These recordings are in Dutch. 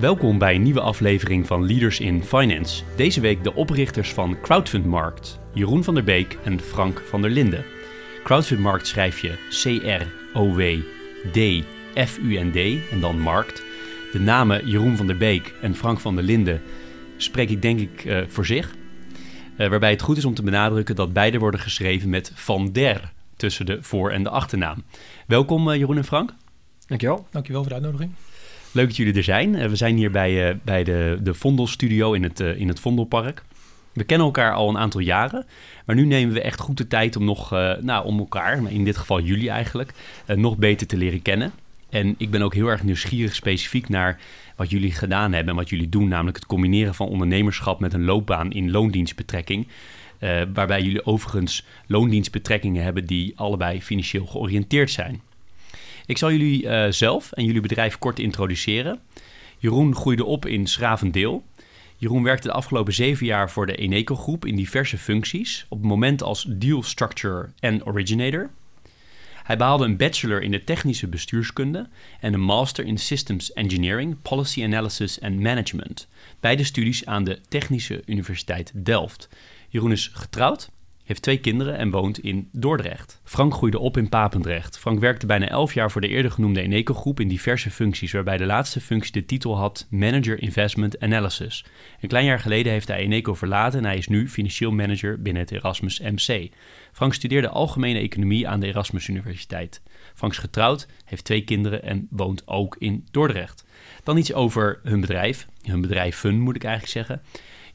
Welkom bij een nieuwe aflevering van Leaders in Finance. Deze week de oprichters van Crowdfundmarkt, Jeroen van der Beek en Frank van der Linden. Crowdfundmarkt schrijf je C-R-O-W-D-F-U-N-D en dan Markt. De namen Jeroen van der Beek en Frank van der Linden spreek ik denk ik uh, voor zich. Uh, waarbij het goed is om te benadrukken dat beide worden geschreven met Van der tussen de voor- en de achternaam. Welkom uh, Jeroen en Frank. Dankjewel. Dankjewel voor de uitnodiging. Leuk dat jullie er zijn. Uh, we zijn hier bij, uh, bij de, de Vondel Studio in het, uh, in het Vondelpark. We kennen elkaar al een aantal jaren, maar nu nemen we echt goed de tijd om, nog, nou, om elkaar, in dit geval jullie eigenlijk, nog beter te leren kennen. En ik ben ook heel erg nieuwsgierig specifiek naar wat jullie gedaan hebben en wat jullie doen, namelijk het combineren van ondernemerschap met een loopbaan in loondienstbetrekking. waarbij jullie overigens loondienstbetrekkingen hebben die allebei financieel georiënteerd zijn. Ik zal jullie uh, zelf en jullie bedrijf kort introduceren. Jeroen groeide op in Schravendeel. Jeroen werkte de afgelopen zeven jaar voor de Eneco Groep in diverse functies, op het moment als deal structurer en originator. Hij behaalde een bachelor in de technische bestuurskunde en een master in systems engineering, policy analysis en management. Beide studies aan de Technische Universiteit Delft. Jeroen is getrouwd heeft twee kinderen en woont in Dordrecht. Frank groeide op in Papendrecht. Frank werkte bijna elf jaar voor de eerder genoemde Eneco Groep in diverse functies, waarbij de laatste functie de titel had Manager Investment Analysis. Een klein jaar geleden heeft hij Eneco verlaten en hij is nu financieel manager binnen het Erasmus MC. Frank studeerde algemene economie aan de Erasmus Universiteit. Frank is getrouwd, heeft twee kinderen en woont ook in Dordrecht. Dan iets over hun bedrijf, hun bedrijf Fun moet ik eigenlijk zeggen.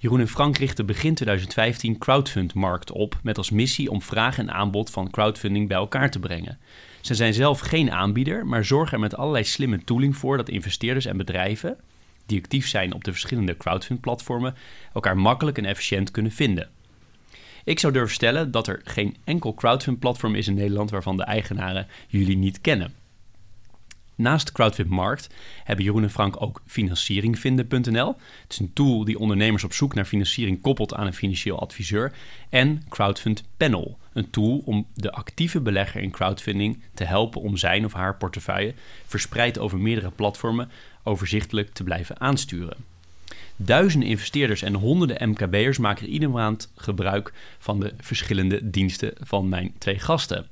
Jeroen en Frank richtten begin 2015 Crowdfundmarkt op met als missie om vraag en aanbod van crowdfunding bij elkaar te brengen. Ze zijn zelf geen aanbieder, maar zorgen er met allerlei slimme tooling voor dat investeerders en bedrijven, die actief zijn op de verschillende crowdfund-platformen, elkaar makkelijk en efficiënt kunnen vinden. Ik zou durven stellen dat er geen enkel crowdfund-platform is in Nederland waarvan de eigenaren jullie niet kennen. Naast Crowdfundmarkt hebben Jeroen en Frank ook financieringvinden.nl. Het is een tool die ondernemers op zoek naar financiering koppelt aan een financieel adviseur. En Crowdfund Panel, een tool om de actieve belegger in crowdfunding te helpen om zijn of haar portefeuille verspreid over meerdere platformen overzichtelijk te blijven aansturen. Duizenden investeerders en honderden MKB'ers maken iedere maand gebruik van de verschillende diensten van mijn twee gasten.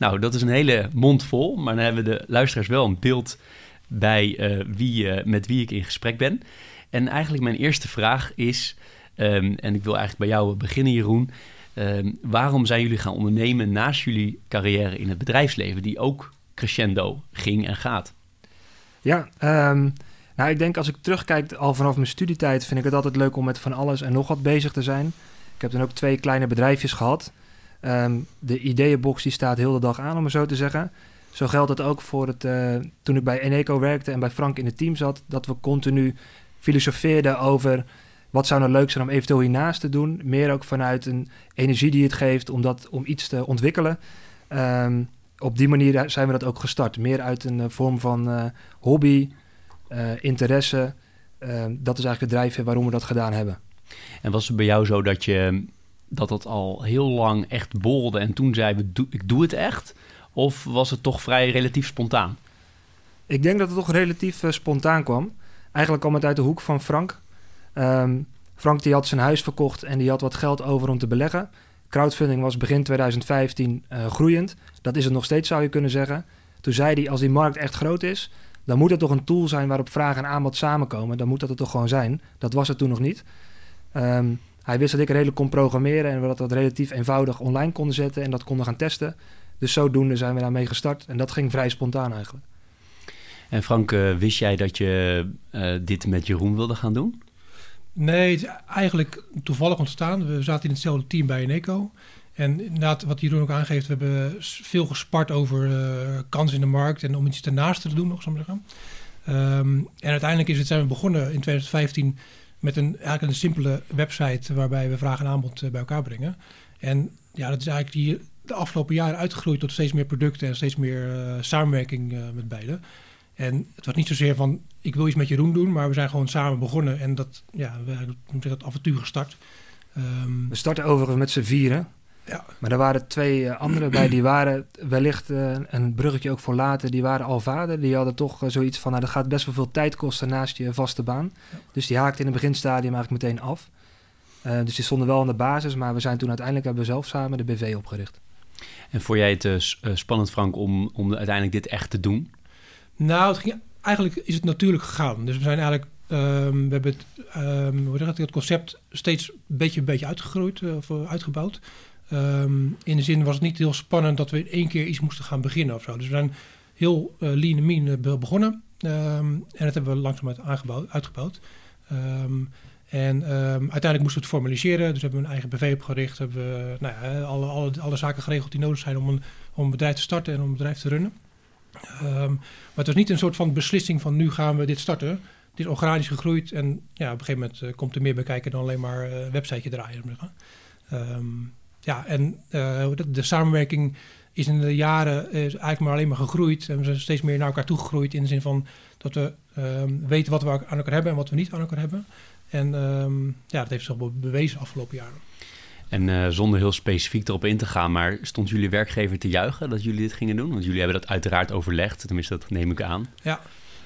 Nou, dat is een hele mond vol, maar dan hebben de luisteraars wel een beeld bij uh, wie, uh, met wie ik in gesprek ben. En eigenlijk mijn eerste vraag is, um, en ik wil eigenlijk bij jou beginnen Jeroen, um, waarom zijn jullie gaan ondernemen naast jullie carrière in het bedrijfsleven, die ook crescendo ging en gaat? Ja, um, nou ik denk als ik terugkijk al vanaf mijn studietijd vind ik het altijd leuk om met van alles en nog wat bezig te zijn. Ik heb dan ook twee kleine bedrijfjes gehad. Um, de ideeënbox die staat heel de dag aan, om het zo te zeggen. Zo geldt het ook voor het, uh, toen ik bij Eneco werkte en bij Frank in het team zat, dat we continu filosofeerden over wat zou nou leuk zijn om eventueel hiernaast te doen. Meer ook vanuit een energie die het geeft om, dat, om iets te ontwikkelen. Um, op die manier zijn we dat ook gestart. Meer uit een uh, vorm van uh, hobby, interesse. Ehm, dat is eigenlijk de drijfveer waarom we dat gedaan hebben. En was het bij jou zo dat je dat dat al heel lang echt bolde en toen zei we, ik doe het echt? Of was het toch vrij relatief spontaan? Ik denk dat het toch relatief uh, spontaan kwam. Eigenlijk kwam het uit de hoek van Frank. Um, Frank die had zijn huis verkocht en die had wat geld over om te beleggen. Crowdfunding was begin 2015 uh, groeiend. Dat is het nog steeds, zou je kunnen zeggen. Toen zei hij, als die markt echt groot is... dan moet het toch een tool zijn waarop vraag en aanbod samenkomen. Dan moet dat het toch gewoon zijn. Dat was het toen nog niet. Um, hij wist dat ik redelijk kon programmeren en we dat, dat relatief eenvoudig online konden zetten en dat konden gaan testen. Dus zodoende zijn we daarmee gestart en dat ging vrij spontaan eigenlijk. En Frank, uh, wist jij dat je uh, dit met Jeroen wilde gaan doen? Nee, het is eigenlijk toevallig ontstaan. We zaten in hetzelfde team bij Eneco. En inderdaad, wat Jeroen ook aangeeft, we hebben veel gespart over uh, kansen in de markt en om iets ernaast te doen, nog zo maar zeggen. Um, en uiteindelijk is het, zijn we begonnen in 2015 met een, eigenlijk een simpele website waarbij we vraag en aanbod bij elkaar brengen. En ja, dat is eigenlijk die, de afgelopen jaren uitgegroeid tot steeds meer producten en steeds meer samenwerking met beide. En het was niet zozeer van ik wil iets met Jeroen doen, maar we zijn gewoon samen begonnen en dat, ja, we hebben dat avontuur gestart. Um, we starten overigens met z'n vieren. Ja. Maar er waren twee uh, anderen bij, die waren wellicht uh, een bruggetje ook voor later, die waren al vader. Die hadden toch uh, zoiets van, nou dat gaat best wel veel tijd kosten naast je vaste baan. Ja. Dus die haakte in het beginstadium eigenlijk meteen af. dus die stonden wel aan de basis, maar we zijn toen uiteindelijk hebben we zelf samen de BV opgericht. En vond jij het spannend Frank om, om uiteindelijk dit echt te doen? Nou, het ging, eigenlijk is het natuurlijk gegaan. Dus we zijn eigenlijk, um, we hebben het, um, hoe zeg het, het concept steeds een beetje, een beetje uitgegroeid uh, of uitgebouwd. Um, in de zin was het niet heel spannend dat we in één keer iets moesten gaan beginnen of zo. Dus we zijn heel uh, lean en mean begonnen. en dat hebben we langzaam aangebouwd, uitgebouwd. en uiteindelijk moesten we het formaliseren. Dus hebben we een eigen BV opgericht. Hebben we nou ja, alle, alle, alle zaken geregeld die nodig zijn om een, om een bedrijf te starten en om een bedrijf te runnen. Maar het was niet een soort van beslissing van nu gaan we dit starten. Het is organisch gegroeid en ja, op een gegeven moment komt er meer bij kijken dan alleen maar uh, websiteje draaien. Ja, en uh, de, samenwerking is in de jaren is eigenlijk maar alleen maar gegroeid. En we zijn steeds meer naar elkaar toegegroeid in de zin van dat we um, weten wat we aan elkaar hebben en wat we niet aan elkaar hebben. En ja, dat heeft zich bewezen de afgelopen jaren. En uh, zonder heel specifiek erop in te gaan, maar stond jullie werkgever te juichen dat jullie dit gingen doen? Want jullie hebben dat uiteraard overlegd, tenminste dat neem ik aan. Ja,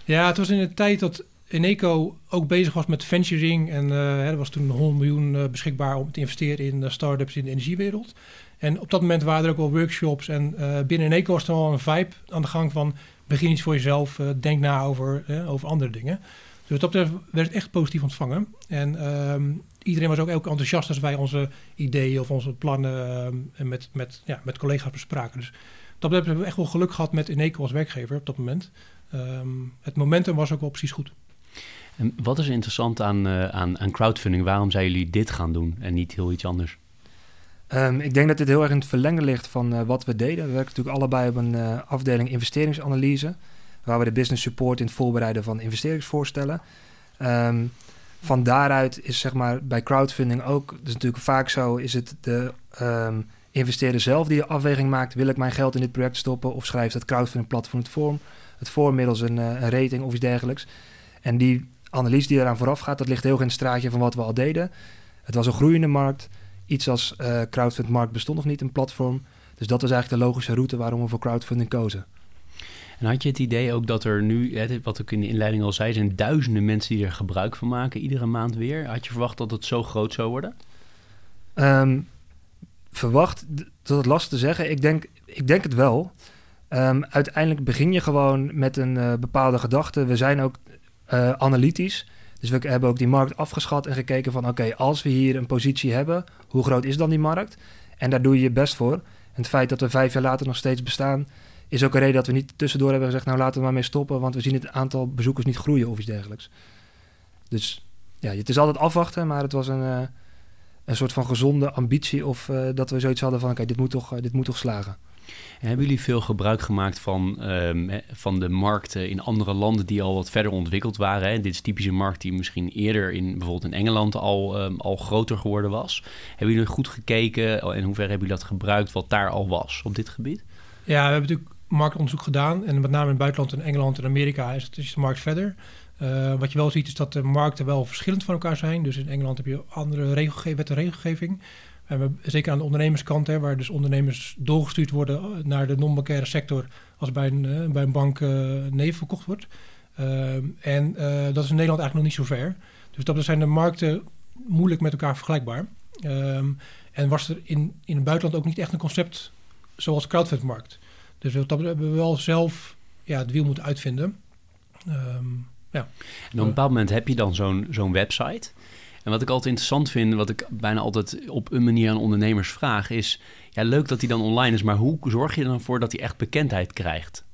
ja het was in de tijd dat Eneco ook bezig was met venturing. En uh, er was toen 100 miljoen uh, beschikbaar om te investeren in start-ups in de energiewereld. En op dat moment waren er ook wel workshops. En binnen Eneco was er al een vibe aan de gang van... begin iets voor jezelf, denk na over, over andere dingen. Dus dat werd echt positief ontvangen. En um, iedereen was ook ook enthousiast als wij onze ideeën of onze plannen uh, met, met, ja, met collega's bespraken. Dus dat hebben we echt wel geluk gehad met Eneco als werkgever op dat moment. Um, het momentum was ook wel precies goed. En wat is interessant aan, uh, aan, aan crowdfunding? Waarom zijn jullie dit gaan doen en niet heel iets anders? Um, ik denk dat dit heel erg in het verlengen ligt van uh, wat we deden. We werken natuurlijk allebei op een uh, afdeling investeringsanalyse, waar we de business support in het voorbereiden van investeringsvoorstellen. Um, van daaruit is zeg maar bij crowdfunding ook, dus natuurlijk vaak zo, is het de um, investeerder zelf die de afweging maakt: wil ik mijn geld in dit project stoppen of schrijft het crowdfunding platform het vorm, het voor middels een, een rating of iets dergelijks. En die analyse die eraan vooraf gaat, dat ligt heel erg in het straatje van wat we al deden. Het was een groeiende markt. Iets als uh, crowdfunding markt bestond nog niet, een platform. Dus dat was eigenlijk de logische route waarom we voor crowdfunding kozen. En had je het idee ook dat er nu, wat ik in de inleiding al zei, zijn duizenden mensen die er gebruik van maken, iedere maand weer. Had je verwacht dat het zo groot zou worden? Um, verwacht, dat is lastig te zeggen. Ik denk, ik denk het wel. Um, uiteindelijk begin je gewoon met een uh, bepaalde gedachte. We zijn ook uh, analytisch. Dus we hebben ook die markt afgeschat en gekeken van... oké, als we hier een positie hebben, hoe groot is dan die markt? En daar doe je je best voor. En het feit dat we vijf jaar later nog steeds bestaan is ook een reden dat we niet tussendoor hebben gezegd, nou laten we maar mee stoppen, want we zien het aantal bezoekers niet groeien of iets dergelijks. Dus ja, het is altijd afwachten, maar het was een, uh, een soort van gezonde ambitie of uh, dat we zoiets hadden van, oké, dit moet toch, dit moet toch slagen. En hebben jullie veel gebruik gemaakt van, um, van de markten in andere landen die al wat verder ontwikkeld waren? Hè? Dit is typische markt die misschien eerder in bijvoorbeeld in Engeland al, um, al groter geworden was. Hebben jullie goed gekeken en hoe ver hebben jullie dat gebruikt wat daar al was op dit gebied? Ja, we hebben natuurlijk marktonderzoek gedaan. En met name in het buitenland, in Engeland en Amerika, is, het, is de markt verder. Uh, wat je wel ziet is dat de markten wel verschillend van elkaar zijn. Dus in Engeland heb je andere regelge wet en regelgeving. We, zeker aan de ondernemerskant, hè, waar dus ondernemers doorgestuurd worden eh, naar de non-bankaire sector als bij een, uh, bij een bank uh, nee verkocht wordt. en dat is in Nederland eigenlijk nog niet zo ver. Dus dat zijn de markten moeilijk met elkaar vergelijkbaar. Um, en was er in, in het buitenland ook niet echt een concept zoals de crowdfundmarkt. Dus dat hebben we wel zelf ja, het wiel moeten uitvinden. Um, ja. En op een bepaald moment heb je dan zo'n zo'n website. En wat ik altijd interessant vind, wat ik bijna altijd op een manier aan ondernemers vraag, is: ja, leuk dat hij dan online is, maar hoe zorg je er dan voor dat hij echt bekendheid krijgt?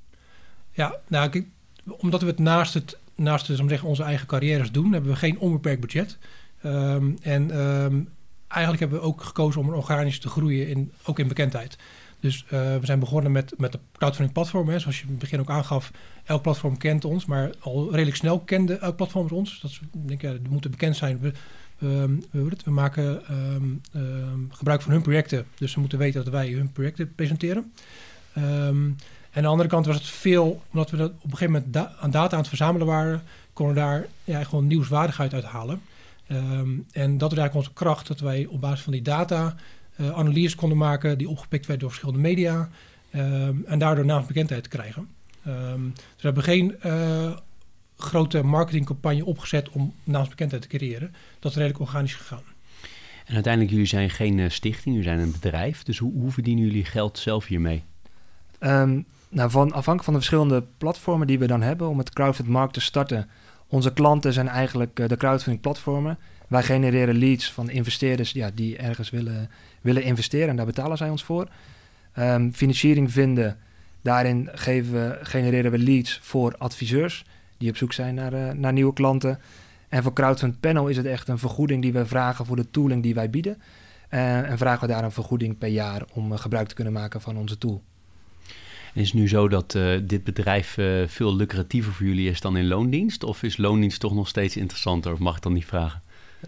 Ja, nou, omdat we het naast, het, naast het, zeggen, onze eigen carrières doen, hebben we geen onbeperkt budget. Um, en um, eigenlijk hebben we ook gekozen om organisch te groeien, in, ook in bekendheid. Dus uh, we zijn begonnen met, met de crowdfunding platform. Zoals je in het begin ook aangaf, elk platform kent ons. Maar al redelijk snel kende elk platform ons. Dat is, denk ik, die moeten bekend zijn. We, we, we maken um, um, gebruik van hun projecten. Dus ze moeten weten dat wij hun projecten presenteren. en aan de andere kant was het veel, omdat we dat op een gegeven moment aan data aan het verzamelen waren, konden we daar ja, gewoon nieuwswaardigheid uit halen. en dat is eigenlijk onze kracht, dat wij op basis van die data uh, analyses konden maken die opgepikt werden door verschillende media. Um, en daardoor naamsbekendheid krijgen. Um, dus we hebben geen uh, grote marketingcampagne opgezet om naamsbekendheid te creëren. Dat is redelijk organisch gegaan. En uiteindelijk, jullie zijn geen uh, stichting, jullie zijn een bedrijf. Dus hoe, hoe verdienen jullie geld zelf hiermee? Um, nou, van, afhankelijk van de verschillende platformen die we dan hebben om het crowdfunding markt te starten. Onze klanten zijn eigenlijk de crowdfunding platformen. Wij genereren leads van investeerders ja, die ergens willen, willen investeren en daar betalen zij ons voor. Um, financiering vinden, daarin geven we, genereren we leads voor adviseurs die op zoek zijn naar, uh, naar nieuwe klanten. En voor Crowdfund Panel is het echt een vergoeding die we vragen voor de tooling die wij bieden. Uh, en vragen we daar een vergoeding per jaar om uh, gebruik te kunnen maken van onze tool. Is het nu zo dat dit bedrijf veel lucratiever voor jullie is dan in loondienst? Of is loondienst toch nog steeds interessanter? Of mag ik dan niet vragen?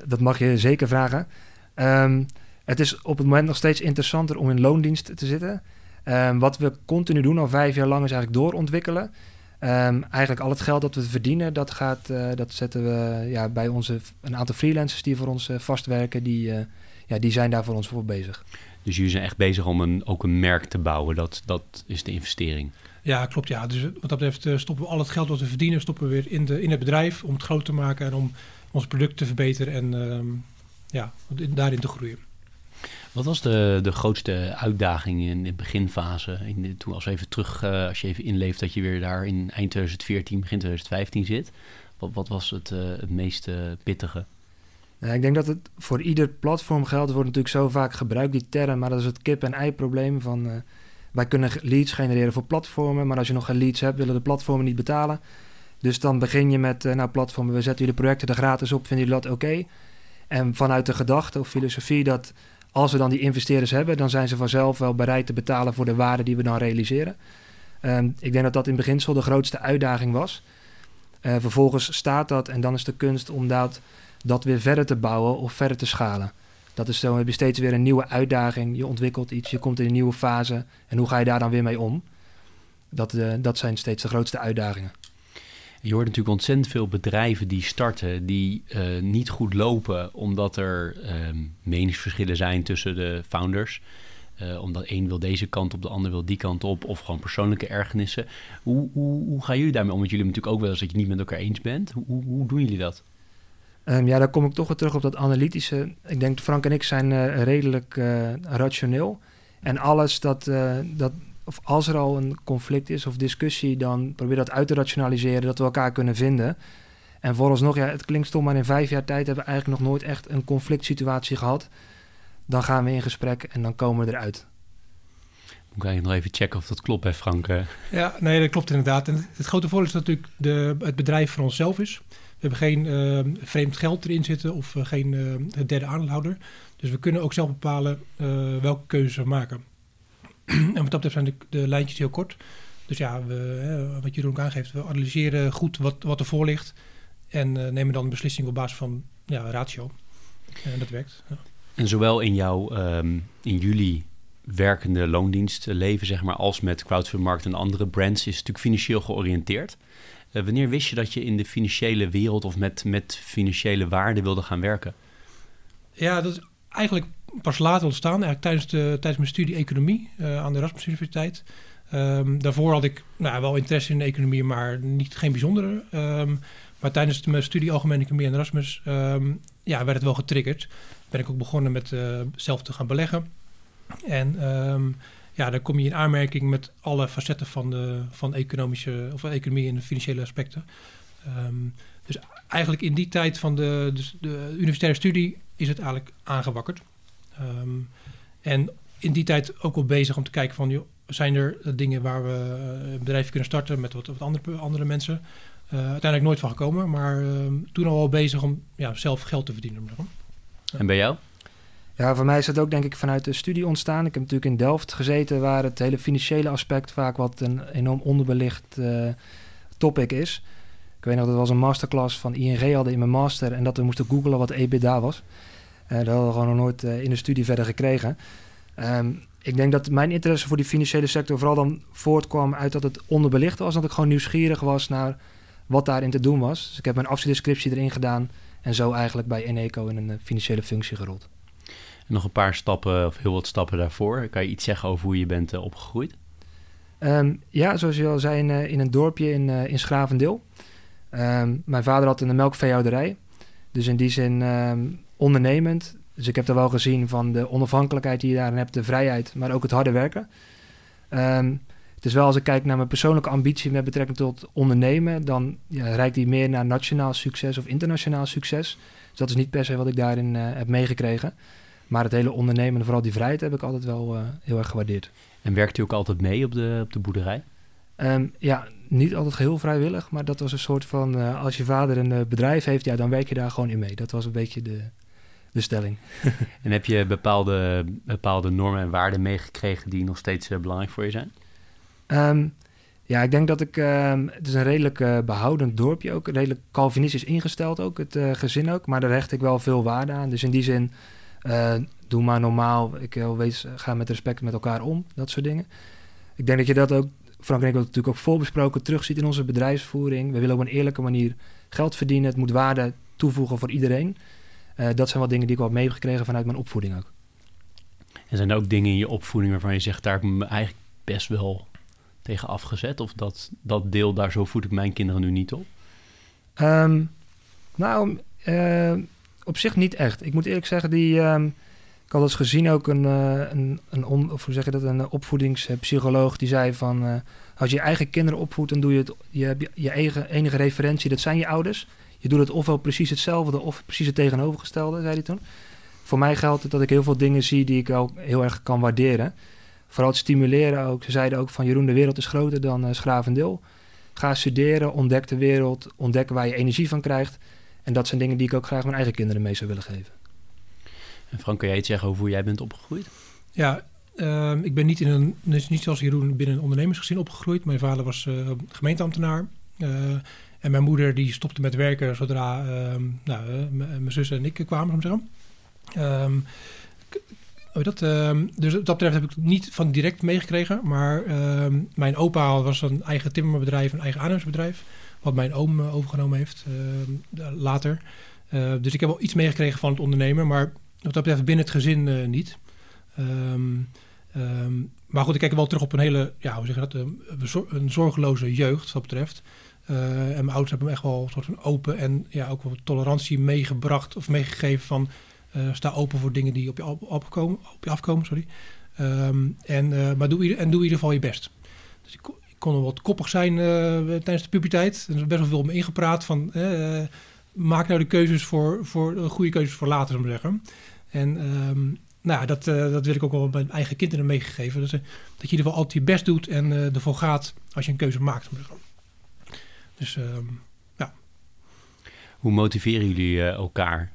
Dat mag je zeker vragen. Um, het is op het moment nog steeds interessanter om in loondienst te zitten. Um, wat we continu doen, al vijf jaar lang, is eigenlijk doorontwikkelen. Um, eigenlijk al het geld dat we verdienen, dat, gaat, uh, dat zetten we ja, bij onze, een aantal freelancers die voor ons uh, vastwerken. Die, uh, ja, die zijn daar voor ons voor bezig. Dus jullie zijn echt bezig om een, ook een merk te bouwen. Dat, dat is de investering. Ja, klopt. Ja. Dus wat dat betreft stoppen we al het geld dat we verdienen, stoppen we weer in, de, in het bedrijf om het groot te maken en om ons product te verbeteren en um, ja, daarin te groeien. Wat was de, de grootste uitdaging in de beginfase? In de, toen als, even terug, uh, als je even inleeft dat je weer daar in eind 2014, begin 2015 zit. Wat, wat was het, uh, het meest uh, pittige? Ja, ik denk dat het voor ieder platform geldt. Het wordt natuurlijk zo vaak gebruikt, die term. Maar dat is het kip-en-ei-probleem van... wij kunnen leads genereren voor platformen. Maar als je nog geen leads hebt, willen de platformen niet betalen. Dus dan begin je met, nou platformen, we zetten jullie projecten er gratis op. Vinden jullie dat oké? En vanuit de gedachte of filosofie dat als we dan die investeerders hebben, dan zijn ze vanzelf wel bereid te betalen voor de waarde die we dan realiseren. Um, ik denk dat dat in beginsel de grootste uitdaging was. Uh, vervolgens staat dat en dan is de kunst om dat, dat weer verder te bouwen of verder te schalen. Dat is zo, heb je steeds weer een nieuwe uitdaging. Je ontwikkelt iets, je komt in een nieuwe fase. En hoe ga je daar dan weer mee om? Dat, uh, dat zijn steeds de grootste uitdagingen. Je hoort natuurlijk ontzettend veel bedrijven die starten, die uh, niet goed lopen, omdat er um, meningsverschillen zijn tussen de founders. Uh, omdat één wil deze kant op, de ander wil die kant op, of gewoon persoonlijke ergernissen. Hoe, hoe, hoe gaan jullie daarmee om? Want jullie natuurlijk ook wel eens dat je niet met elkaar eens bent. Hoe, hoe, doen jullie dat? Um, ja, daar kom ik toch weer terug op dat analytische. Ik denk, Frank en ik zijn uh, redelijk rationeel. En alles dat, dat of als er al een conflict is of discussie, dan probeer dat uit te rationaliseren, dat we elkaar kunnen vinden. En vooralsnog, ja, het klinkt stom, maar in vijf jaar tijd hebben we eigenlijk nog nooit echt een conflict situatie gehad. Dan gaan we in gesprek en dan komen we eruit. Moet ik eigenlijk nog even checken of dat klopt, hè Frank? Ja, nee, dat klopt inderdaad. En het grote voordeel is dat natuurlijk de, het bedrijf voor onszelf is. We hebben geen uh, vreemd geld erin zitten of uh, geen uh, derde aandeelhouder. Dus we kunnen ook zelf bepalen welke keuzes we maken. en wat dat betreft zijn de, de, lijntjes heel kort. Dus ja, we, hè, wat Jeroen ook aangeeft, we analyseren goed wat, wat ervoor ligt. En uh, nemen dan een beslissing op basis van ja, ratio. En dat werkt. Ja. En zowel in jouw, um, in jullie werkende loondienstleven, zeg maar, als met crowdfundmarkt en andere brands, is natuurlijk financieel georiënteerd. Uh, wanneer wist je dat je in de financiële wereld of met, met financiële waarden wilde gaan werken? Ja, dat is eigenlijk pas later ontstaan, eigenlijk tijdens, de, tijdens mijn studie economie uh, aan de Erasmus Universiteit. Um, daarvoor had ik nou, wel interesse in economie, maar niet, geen bijzondere. Um, maar tijdens mijn studie Algemene Economie aan Erasmus um, ja, werd het wel getriggerd. Ben ik ook begonnen met uh, zelf te gaan beleggen. En ja, dan kom je in aanmerking met alle facetten van de van economische of economie en de financiële aspecten. dus eigenlijk in die tijd van de, dus de universitaire studie is het eigenlijk aangewakkerd. Um, en in die tijd ook al bezig om te kijken van... Joh, zijn er dingen waar we een bedrijf kunnen starten met wat, wat andere, andere mensen? Uh, uiteindelijk nooit van gekomen, maar uh, toen al wel bezig om ja, zelf geld te verdienen. En bij jou? Ja, voor mij is dat ook denk ik vanuit de studie ontstaan. Ik heb natuurlijk in Delft gezeten, waar het hele financiële aspect vaak wat een enorm onderbelicht uh, topic is. Ik weet nog, dat was een masterclass van ING hadden in mijn master en dat we moesten googlen wat EBITDA was. Uh, dat hadden we gewoon nog nooit uh, in de studie verder gekregen. Um, ik denk dat mijn interesse voor die financiële sector vooral dan voortkwam uit dat het onderbelicht was. Dat ik gewoon nieuwsgierig was naar wat daarin te doen was. Dus ik heb mijn afstudeerscriptie erin gedaan en zo eigenlijk bij Eneco in een financiële functie gerold. En nog een paar stappen, of heel wat stappen daarvoor. Kan je iets zeggen over hoe je bent uh, opgegroeid? Um, ja, zoals je al zei, in, uh, in een dorpje in, uh, in Schravendeel. Um, mijn vader had een melkveehouderij. Dus in die zin um, ondernemend. Dus ik heb er wel gezien van de onafhankelijkheid die je daarin hebt, de vrijheid, maar ook het harde werken. het is wel als ik kijk naar mijn persoonlijke ambitie met betrekking tot ondernemen, dan ja, reikt die meer naar nationaal succes of internationaal succes. Dus dat is niet per se wat ik daarin heb meegekregen. Maar het hele ondernemen vooral die vrijheid heb ik altijd wel uh, heel erg gewaardeerd. En werkt u ook altijd mee op de, op de boerderij? Um, ja, niet altijd heel vrijwillig, maar dat was een soort van... Uh, als je vader een bedrijf heeft, ja, dan werk je daar gewoon in mee. Dat was een beetje de, de stelling. en heb je bepaalde, bepaalde normen en waarden meegekregen die nog steeds belangrijk voor je zijn? Um, ja, ik denk dat ik... Um, het is een redelijk behoudend dorpje ook. Redelijk Calvinistisch ingesteld ook, het gezin ook. Maar daar hecht ik wel veel waarde aan. Dus in die zin... Doe maar normaal. Ik wil wees, ga met respect met elkaar om. Dat soort dingen. Ik denk dat je dat ook, Frank en ik hebben natuurlijk ook voorbesproken, terugziet in onze bedrijfsvoering. We willen op een eerlijke manier geld verdienen. Het moet waarde toevoegen voor iedereen. Uh, dat zijn wel dingen die ik wel mee heb gekregen vanuit mijn opvoeding ook. En zijn er ook dingen in je opvoeding waarvan je zegt, daar heb ik me eigenlijk best wel tegen afgezet? Of dat, dat deel, daar zo voed ik mijn kinderen nu niet op? Um, nou, uh, op zich niet echt. Ik moet eerlijk zeggen, die, um, ik had eens gezien ook een, uh, een, een on, of hoe zeg je dat, een opvoedingspsycholoog die zei van uh, als je je eigen kinderen opvoedt, dan doe je het, je je eigen enige referentie, dat zijn je ouders. Je doet het ofwel precies hetzelfde of precies het tegenovergestelde, zei hij toen. Voor mij geldt het dat ik heel veel dingen zie die ik ook heel erg kan waarderen. Vooral het stimuleren ook. Ze zeiden ook van Jeroen, de wereld is groter dan uh, Schravendeel. Ga studeren, ontdek de wereld, ontdek waar je energie van krijgt. En dat zijn dingen die ik ook graag mijn eigen kinderen mee zou willen geven. En Frank, kan jij iets zeggen over hoe jij bent opgegroeid? Ja, uh, ik ben niet, in een, dus niet zoals Jeroen binnen een ondernemersgezin opgegroeid. Mijn vader was uh, gemeenteambtenaar. Uh, en mijn moeder die stopte met werken zodra ehm, nou, eh, mijn zus en ik kwamen, zeggen. Um, Oh, dat, uh, dus dat betreft heb ik het niet van direct meegekregen. Maar mijn opa was een eigen timmerbedrijf, een eigen aannemersbedrijf. Wat mijn oom uh, overgenomen heeft later. Dus ik heb wel iets meegekregen van het ondernemen. Maar wat dat betreft binnen het gezin niet. Maar goed, ik kijk wel terug op een hele, ja, hoe zeg je dat, een zorgeloze jeugd wat dat betreft. En mijn ouders hebben me echt wel een soort van open en ja, ook wel tolerantie meegebracht of meegegeven van uh, sta open voor dingen die op je, op, je afkomen. Sorry. Um, en, uh, maar doe, en doe in ieder geval je best. Dus ik, ik kon wel wat koppig zijn uh, tijdens de puberteit. Er is best wel veel om me ingepraat van... maak nou de keuzes voor, voor goede keuzes voor later, zou ik zeggen. En um, nou, dat, dat wil ik ook wel mijn eigen kinderen meegegeven. Dat, je in ieder geval altijd je best doet en ervoor gaat als je een keuze maakt. Dus um, ja. Hoe motiveren jullie elkaar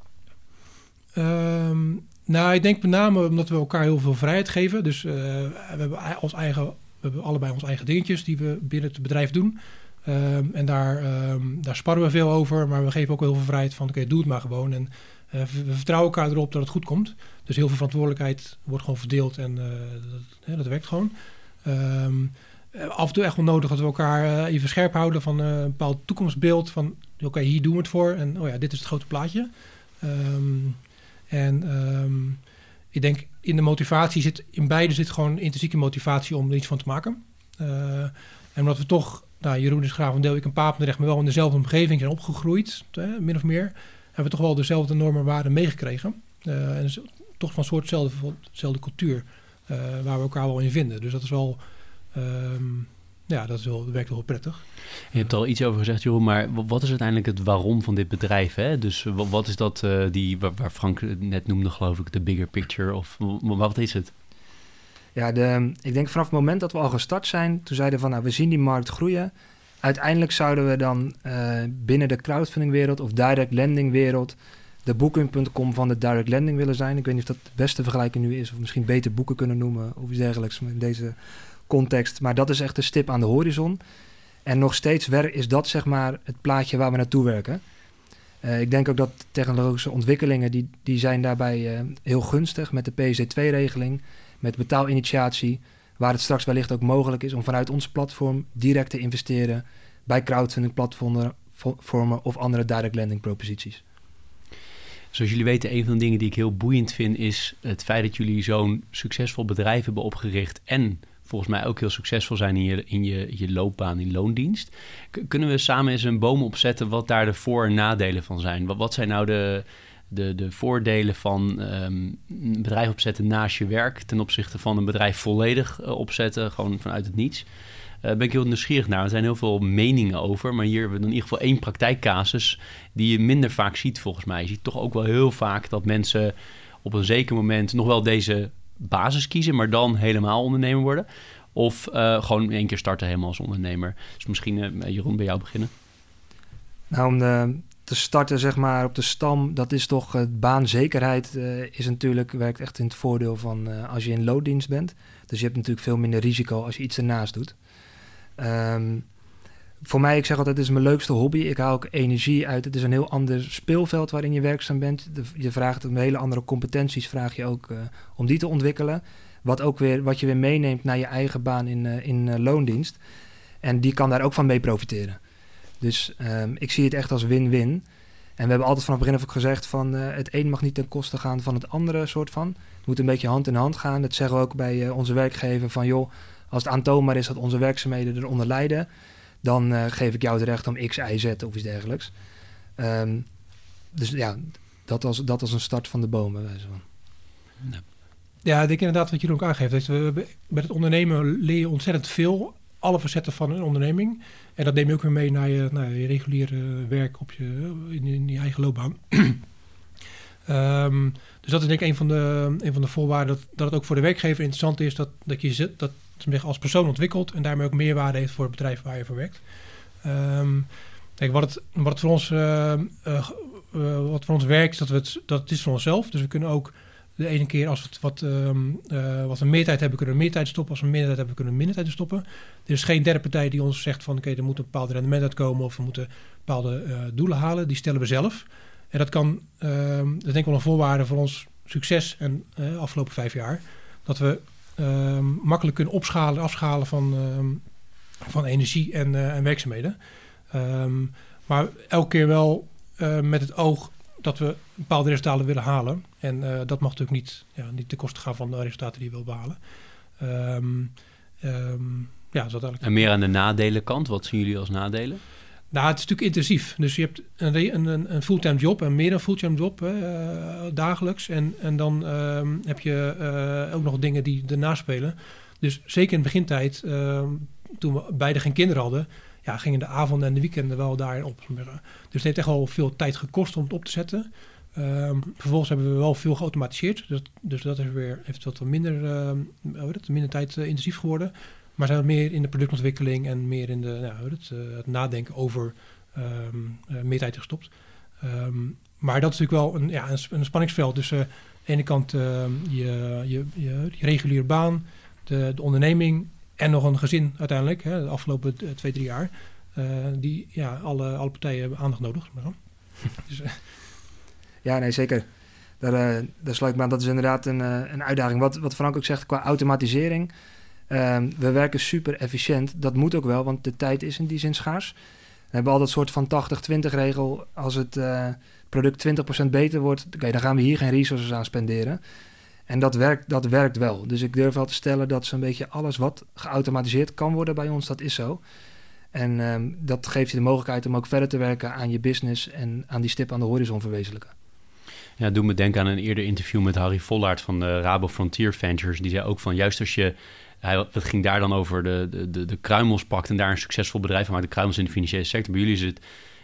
Um, nou, ik denk met name omdat we elkaar heel veel vrijheid geven. Dus uh, we hebben ons eigen, we hebben allebei ons eigen dingetjes die we binnen het bedrijf doen. Um, en daar, um, daar sparren we veel over, maar we geven ook heel veel vrijheid van, oké, okay, doe het maar gewoon. En uh, we vertrouwen elkaar erop dat het goed komt. Dus heel veel verantwoordelijkheid wordt gewoon verdeeld en uh, dat, dat, werkt gewoon. Af en toe echt wel nodig dat we elkaar even scherp houden van een bepaald toekomstbeeld. Van, oké, hier doen we het voor en oh ja, dit is het grote plaatje. Um, en um, ik denk in de motivatie zit, in beide zit gewoon intrinsieke motivatie om er iets van te maken. En omdat we toch, nou, Jeroen is graag een deel, ik een Papendrecht, maar wel in dezelfde omgeving zijn opgegroeid, uh, min of meer, hebben we toch wel dezelfde normen en waarden meegekregen. En toch van een soort dezelfde, cultuur waar we elkaar wel in vinden. Dus dat is wel, um, ja, dat, is wel, dat werkt wel prettig. Je hebt er al iets over gezegd, Jeroen, maar wat is uiteindelijk het waarom van dit bedrijf? Hè? Dus wat is dat uh, die, waar Frank net noemde, geloof ik, de bigger picture? Of wat is het? Ja, de, ik denk vanaf het moment dat we al gestart zijn, toen zeiden we van, nou, we zien die markt groeien. Uiteindelijk zouden we dan uh, binnen de crowdfunding wereld of direct lending wereld de Booking.com van de direct lending willen zijn. Ik weet niet of dat de beste vergelijking nu is, of misschien beter boeken kunnen noemen of iets dergelijks in deze context. Maar dat is echt een stip aan de horizon. En nog steeds is dat zeg maar het plaatje waar we naartoe werken. Uh, ik denk ook dat technologische ontwikkelingen die, die zijn daarbij uh, heel gunstig met de PSD2-regeling, met betaalinitiatie, waar het straks wellicht ook mogelijk is om vanuit ons platform direct te investeren bij crowdfunding platformen of andere direct lending proposities. Zoals jullie weten, een van de dingen die ik heel boeiend vind, is het feit dat jullie zo'n succesvol bedrijf hebben opgericht en volgens mij ook heel succesvol zijn in je, in je, je loopbaan in loondienst. kunnen we samen eens een boom opzetten wat daar de voor- en nadelen van zijn? Wat, zijn nou de, de, de voordelen van um, een bedrijf opzetten naast je werk ten opzichte van een bedrijf volledig uh, opzetten, gewoon vanuit het niets? Uh, ben ik heel nieuwsgierig naar. Er zijn heel veel meningen over, maar hier hebben we in ieder geval één praktijkcasus die je minder vaak ziet volgens mij. Je ziet toch ook wel heel vaak dat mensen op een zeker moment nog wel deze basis kiezen, maar dan helemaal ondernemer worden. Of uh, gewoon één keer starten helemaal als ondernemer. Dus misschien, uh, Jeroen, bij jou beginnen. Nou, om de, te starten zeg maar op de stam, dat is toch baanzekerheid is natuurlijk, werkt echt in het voordeel van als je in looddienst bent. Dus je hebt natuurlijk veel minder risico als je iets ernaast doet. Um, voor mij, ik zeg altijd, het is mijn leukste hobby. Ik haal ook energie uit. Het is een heel ander speelveld waarin je werkzaam bent. je vraagt om hele andere competenties, vraag je ook uh, om die te ontwikkelen. Wat, ook weer, wat je weer meeneemt naar je eigen baan in, uh, in uh, loondienst. En die kan daar ook van mee profiteren. Dus um, ik zie het echt als win-win. En we hebben altijd vanaf het begin af gezegd van het een mag niet ten koste gaan van het andere soort van. Het moet een beetje hand in hand gaan. Dat zeggen we ook bij onze werkgever van joh, als het aantoonbaar is dat onze werkzaamheden eronder lijden dan uh, geef ik jou het recht om X, Y, Z of iets dergelijks. Um, dus ja, dat was, dat was een start van de bomen. Van. Ja. ja, ik denk inderdaad wat je ook aangeeft. Dat we, met het ondernemen leer je ontzettend veel. Alle facetten van een onderneming. En dat neem je ook weer mee naar je, naar je reguliere werk op je, in, in je eigen loopbaan. um, dus dat is denk ik een van de, een van de voorwaarden. Dat, dat het ook voor de werkgever interessant is dat, dat je zit, dat als persoon ontwikkelt en daarmee ook meerwaarde heeft voor het bedrijf waar je voor werkt. Um, wat het, wat het voor ons, uh, uh, wat voor ons werkt, dat, we het, dat het is voor onszelf. Dus we kunnen ook de ene keer als we wat, um, uh, wat we meer tijd hebben, kunnen we meer tijd stoppen. Als we tijd hebben, kunnen we minder tijd stoppen. Er is geen derde partij die ons zegt van oké, er moet een bepaald rendement uitkomen of we moeten bepaalde doelen halen. Die stellen we zelf. En dat kan, uh, dat denk ik wel een voorwaarde voor ons succes en afgelopen vijf jaar. Dat we makkelijk kunnen opschalen, afschalen van, uh, van energie en, uh, en werkzaamheden. Um, maar elke keer wel uh, met het oog dat we bepaalde resultaten willen halen. En uh, dat mag natuurlijk niet, ja, niet ten koste gaan van de resultaten die je wil behalen. Ja, dat eigenlijk. En meer aan de nadelenkant, wat zien jullie als nadelen? Nou, het is natuurlijk intensief. Dus je hebt een, een, een fulltime job en meer dan fulltime job uh, dagelijks. En, en dan uh, heb je uh, ook nog dingen die ernaast spelen. Dus zeker in de begintijd, ehm, toen we beide geen kinderen hadden, ja, gingen de avonden en de weekenden wel daarin op. Dus het heeft echt wel veel tijd gekost om het op te zetten. Um, vervolgens hebben we wel veel geautomatiseerd. Dus, dus dat is weer, heeft wat minder, het, minder tijd eh, intensief geworden. Maar zijn we meer in de productontwikkeling en meer in de, nou, het, uh, het nadenken over um, uh, meer tijd gestopt. Um, maar dat is natuurlijk wel een, ja, een, een spanningsveld tussen aan de ene kant uh, je, je, je, reguliere baan, de, de, onderneming en nog een gezin uiteindelijk, hè, de afgelopen twee, drie jaar. die, ja, alle, alle partijen hebben aandacht nodig. dus, ja, nee, zeker. Daar, daar sluit ik me aan. Dat is inderdaad een, een uitdaging. Wat, wat Frank ook zegt qua automatisering. Um, we werken super efficiënt. Dat moet ook wel, want de tijd is in die zin schaars. We hebben al dat soort van 80-20 regel. Als het uh, product 20% beter wordt, dan gaan we hier geen resources aan spenderen. En dat werkt, dat werkt wel. Dus ik durf wel te stellen dat zo'n beetje alles wat geautomatiseerd kan worden bij ons, dat is zo. En um, dat geeft je de mogelijkheid om ook verder te werken aan je business en aan die stip aan de horizon verwezenlijken. Ja, doe me denken aan een eerder interview met Harry Vollaert van de Rabo Frontier Ventures. Die zei ook van juist als je hij, het ging daar dan over de, de, de, de kruimels pakt en daar een succesvol bedrijf van maakt. De kruimels in de financiële sector. Bij jullie is het,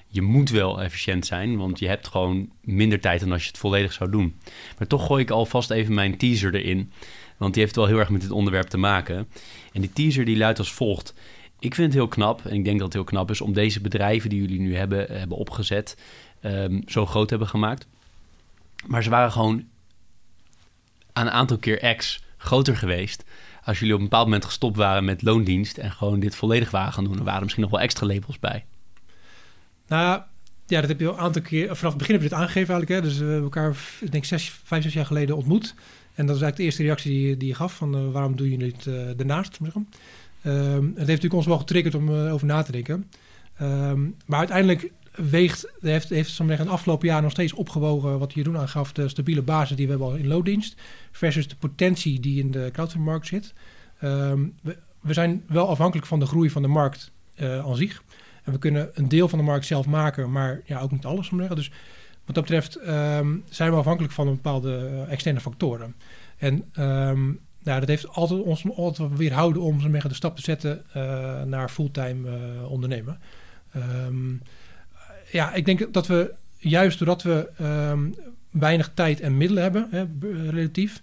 je moet wel efficiënt zijn, want je hebt gewoon minder tijd dan als je het volledig zou doen. Maar toch gooi ik alvast even mijn teaser erin, want die heeft wel heel erg met dit onderwerp te maken. En die teaser die luidt als volgt. Ik vind het heel knap, en ik denk dat het heel knap is, om deze bedrijven die jullie nu hebben, hebben opgezet, um, zo groot hebben gemaakt. Maar ze waren gewoon aan een aantal keer ex groter geweest. Als jullie op een bepaald moment gestopt waren met loondienst en gewoon dit volledig waren gaan doen, dan waren er misschien nog wel extra labels bij. Nou, ja, dat heb je al een aantal keer... Vanaf het begin heb je dit aangegeven eigenlijk. Hè? Dus we hebben elkaar, ik denk, zes, vijf, zes jaar geleden ontmoet. En dat was eigenlijk de eerste reactie die, die je gaf. Van uh, waarom doe je dit uh, daarnaast? Um, het heeft natuurlijk ons wel getriggerd om uh, over na te denken. Um, maar uiteindelijk weegt, heeft, heeft een afgelopen jaar nog steeds opgewogen... wat Jeroen aangaf, de stabiele basis die we hebben in loondienst... versus de potentie die in de crowdfundingmarkt zit. Um, we, we, zijn wel afhankelijk van de groei van de markt aan zich... En we kunnen een deel van de markt zelf maken, maar ja, ook niet alles. Om dus wat dat betreft um, zijn we afhankelijk van bepaalde uh, externe factoren. En um, nou, dat heeft altijd ons altijd weerhouden om zeggen, de stap te zetten uh, naar fulltime uh, ondernemen. Ja, ik denk dat we juist doordat we weinig tijd en middelen hebben, hè, relatief,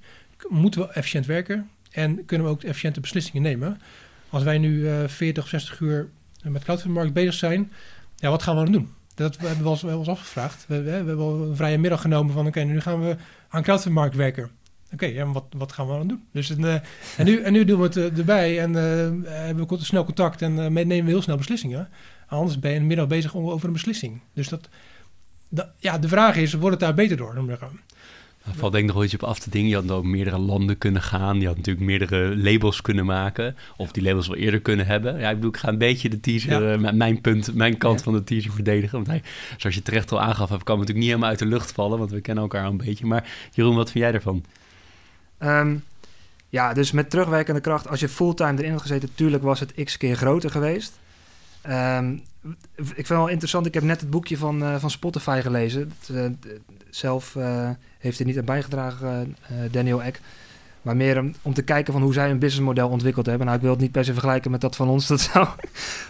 moeten we efficiënt werken en kunnen we ook efficiënte beslissingen nemen. Als wij nu 40 of 60 uur met crowdfundingmarkt bezig zijn, ja, wat gaan we dan doen? Dat hebben we eens afgevraagd. We, hebben wel een vrije middag genomen van, oké, nu gaan we aan crowdfundingmarkt werken. Oké, okay, ja, wat, wat gaan we dan doen? Dus, en, uh, en, nu, en nu doen we het uh, erbij en uh, hebben we snel contact en nemen we heel snel beslissingen. Anders ben je in de middag bezig over een beslissing. Dus dat, dat, ja, de vraag is, wordt het daar beter door? Dan daar valt denk ik nog iets op af te dingen. Je had ook meerdere landen kunnen gaan. Je had natuurlijk meerdere labels kunnen maken. Of die labels wel eerder kunnen hebben. Ja, ik bedoel, ik ga een beetje de teaser, ja. uh, mijn punt, mijn kant ja. van de teaser verdedigen. Want hij, zoals je terecht al aangaf, kan natuurlijk niet helemaal uit de lucht vallen. Want we kennen elkaar al een beetje. Maar Jeroen, wat vind jij ervan? Um, ja, dus met terugwerkende kracht, als je fulltime erin had gezeten, natuurlijk was het x keer groter geweest. Um, ik vind het wel interessant, ik heb net het boekje van, uh, van Spotify gelezen. Uh, zelf uh, heeft er niet aan bijgedragen, Daniel Eck. Maar meer om, om, te kijken van hoe zij een businessmodel ontwikkeld hebben. Nou, ik wil het niet per se vergelijken met dat van ons, dat zou.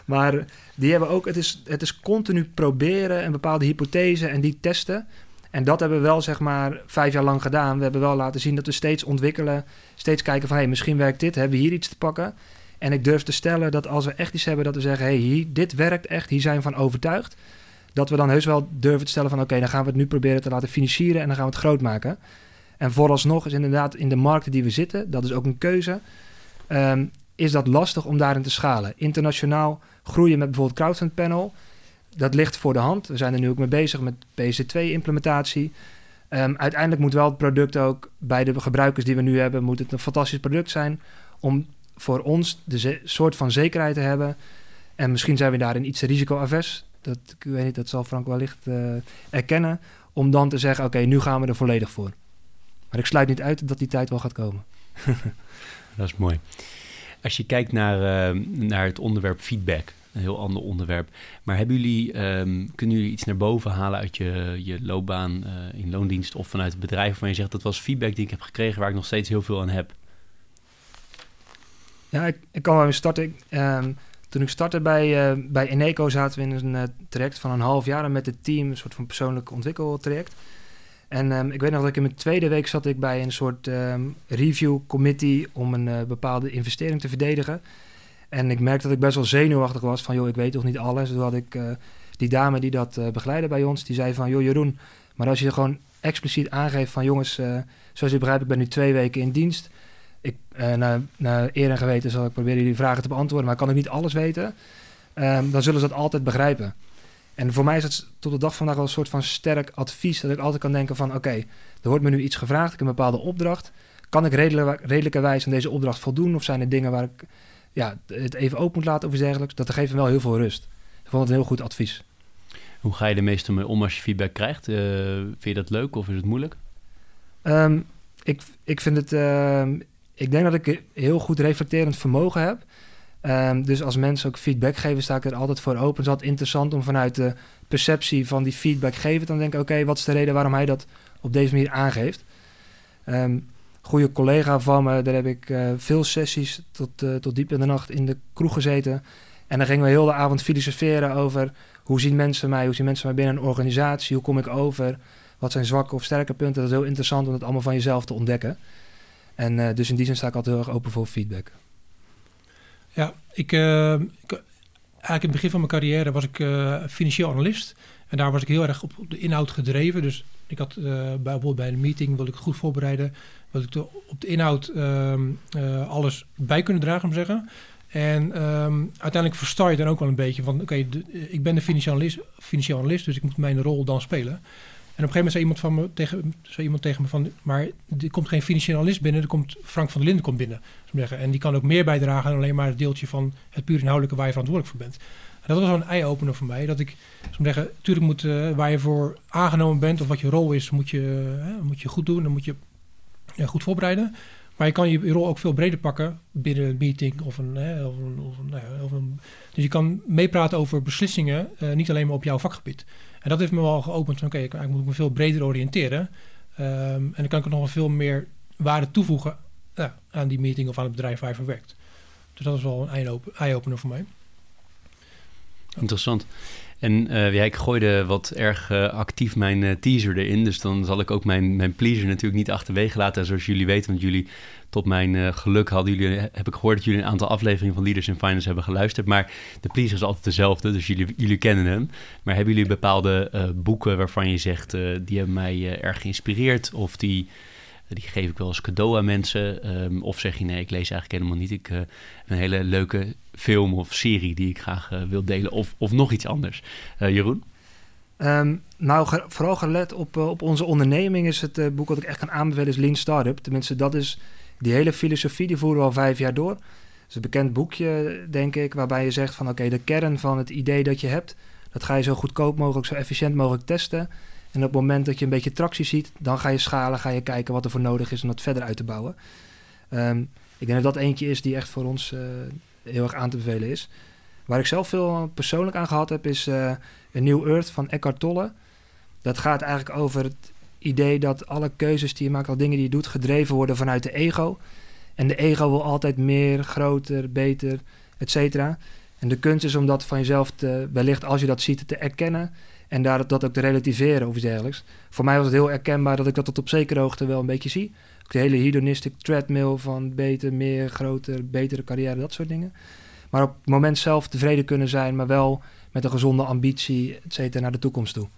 Maar die hebben ook, het is, het is continu proberen een bepaalde hypothese en die testen. En dat hebben we wel, zeg maar, vijf jaar lang gedaan. We hebben wel laten zien dat we steeds ontwikkelen, steeds kijken van, hé, hey, misschien werkt dit, hebben we hier iets te pakken. En ik durf te stellen dat als we echt iets hebben dat we zeggen, hé, hey, dit werkt echt, hier zijn we van overtuigd. Dat we dan heus wel durven te stellen van, oké, dan gaan we het nu proberen te laten financieren en dan gaan we het groot maken. En vooralsnog is inderdaad in de markten die we zitten, dat is ook een keuze, um, is dat lastig om daarin te schalen. Internationaal groeien met bijvoorbeeld Crowdfund Panel, dat ligt voor de hand. We zijn er nu ook mee bezig met PC2-implementatie. Um, uiteindelijk moet wel het product ook bij de gebruikers die we nu hebben, moet het een fantastisch product zijn om voor ons de soort van zekerheid te hebben. En misschien zijn we daarin iets risicoavers. Dat, ik weet niet, dat zal Frank wellicht uh, erkennen. Om dan te zeggen, oké, nu gaan we er volledig voor. Maar ik sluit niet uit dat die tijd wel gaat komen. dat is mooi. Als je kijkt naar, uh, naar het onderwerp feedback, een heel ander onderwerp. Maar hebben jullie, um, kunnen jullie iets naar boven halen uit je, je loopbaan uh, in loondienst of vanuit het bedrijf waarvan je zegt dat was feedback die ik heb gekregen waar ik nog steeds heel veel aan heb? Ja, ik, kan wel weer starten. Um, toen ik startte bij, uh, bij Eneco zaten we in een uh, traject van een half jaar met het team, een soort van persoonlijk ontwikkeltraject. En um, ik weet nog dat ik in mijn tweede week zat ik bij een soort review committee om een bepaalde investering te verdedigen. En ik merkte dat ik best wel zenuwachtig was van, joh, ik weet toch niet alles. Toen had ik die dame die dat begeleidde bij ons, die zei van, joh Jeroen, maar als je gewoon expliciet aangeeft van, jongens, zoals je begrijpt, ik ben nu twee weken in dienst ik, uh, naar, naar eer en geweten zal ik proberen die vragen te beantwoorden, maar ik kan ook niet alles weten. Um, dan zullen ze dat altijd begrijpen. En voor mij is het tot de dag van vandaag wel een soort van sterk advies. Dat ik altijd kan denken van oké, er wordt me nu iets gevraagd. Ik heb een bepaalde opdracht. Kan ik redelijk, redelijkerwijs aan deze opdracht voldoen? Of zijn er dingen waar ik ja, het even open moet laten of iets dergelijks? Dat geeft me wel heel veel rust. Ik vond het een heel goed advies. Hoe ga je er meestal mee om als je feedback krijgt? Uh, vind je dat leuk of is het moeilijk? Um, ik, ik vind het... Uh, ik denk dat ik heel goed reflecterend vermogen heb. Um, dus als mensen ook feedback geven, sta ik er altijd voor open. Het is altijd interessant om vanuit de perceptie van die feedback geven... dan denk ik, oké, okay, wat is de reden waarom hij dat op deze manier aangeeft? Um, goede collega van me, daar heb ik uh, veel sessies tot, uh, tot diep in de nacht in de kroeg gezeten. En dan gingen we heel de avond filosoferen over... hoe zien mensen mij, hoe zien mensen mij binnen een organisatie... hoe kom ik over, wat zijn zwakke of sterke punten. Dat is heel interessant om dat allemaal van jezelf te ontdekken... En uh, dus in die zin sta ik altijd heel erg open voor feedback. Ja, ik, ik, eigenlijk in het begin van mijn carrière was ik financieel analist. En daar was ik heel erg op, de inhoud gedreven. Dus ik had eh, bij, bijvoorbeeld bij een meeting, wilde ik het goed voorbereiden. Wilde ik de, op de inhoud ehm, eh, alles bij kunnen dragen, om zeggen. En ehm, uiteindelijk versta je dan ook wel een beetje van... oké, de- ik ben de financieel analist, financieel analist, dus ik moet mijn rol dan spelen. En op een gegeven moment zei iemand, van me, tegen, zei iemand tegen me van... maar er komt geen financieel analist binnen, er komt Frank van der Linden komt binnen. zeggen. En die kan ook meer bijdragen dan alleen maar het deeltje van het puur inhoudelijke waar je verantwoordelijk voor bent. Dat was wel een eye-opener voor mij, dat ik zou zeggen, natuurlijk moet eh, waar je voor aangenomen bent of wat je rol is, moet je, eh, moet je goed doen, dan moet je goed voorbereiden. Maar je kan je rol ook veel breder pakken binnen een meeting of een. Of nou of een dus je kan meepraten over beslissingen, eh, niet alleen maar op jouw vakgebied. En dat heeft me wel geopend van oké, ik moet me veel breder oriënteren. Ehm, en dan kan ik nog veel meer waarde toevoegen aan die meeting of aan het bedrijf waar je voor werkt. Dus dat is wel een eye-open- eye-opener voor mij. Interessant. En eh, ja, ik gooide wat erg eh, actief mijn eh, teaser erin. Dus dan zal ik ook mijn, mijn pleaser natuurlijk niet achterwege laten. En zoals jullie weten, want jullie tot mijn geluk hadden jullie, heb ik gehoord dat jullie een aantal afleveringen van Leaders in Finance hebben geluisterd. Maar de pleaser is altijd dezelfde, dus jullie, jullie kennen hem. Maar hebben jullie bepaalde boeken waarvan je zegt, die hebben mij erg geïnspireerd? Of die, die geef ik wel als cadeau aan mensen? Ehm, of zeg je nee, ik lees eigenlijk helemaal niet. Ik eh, heb een hele leuke film of serie die ik graag eh, wil delen. Of, of nog iets anders. Eh, Jeroen? Ehm, nou, vooral gelet op, eh, op onze onderneming is het eh, boek wat ik echt kan aanbevelen is Lean Startup. Tenminste, dat is die hele filosofie, die voeren we al vijf jaar door. Het is een bekend boekje, denk ik, waarbij je zegt van oké, de kern van het idee dat je hebt, dat ga je zo goedkoop mogelijk, zo efficiënt mogelijk testen. En op het moment dat je een beetje tractie ziet, dan ga je schalen, ga je kijken wat er voor nodig is om dat verder uit te bouwen. Ehm, ik denk dat dat eentje is die echt voor ons eh, heel erg aan te bevelen is. Waar ik zelf veel persoonlijk aan gehad heb, is eh A New Earth van Eckhart Tolle. Dat gaat eigenlijk over het idee dat alle keuzes die je maakt, alle dingen die je doet, gedreven worden vanuit de ego. En de ego wil altijd meer, groter, beter, et cetera. En de kunst is om dat van jezelf te, wellicht als je dat ziet, te erkennen. En daar dat ook te relativeren of iets dergelijks. Voor mij was het heel herkenbaar dat ik dat tot op zekere hoogte wel een beetje zie. Ook de hele hedonistic treadmill van beter, meer, groter, betere carrière, dat soort dingen. Maar op het moment zelf tevreden kunnen zijn, maar wel met een gezonde ambitie, et cetera, naar de toekomst toe.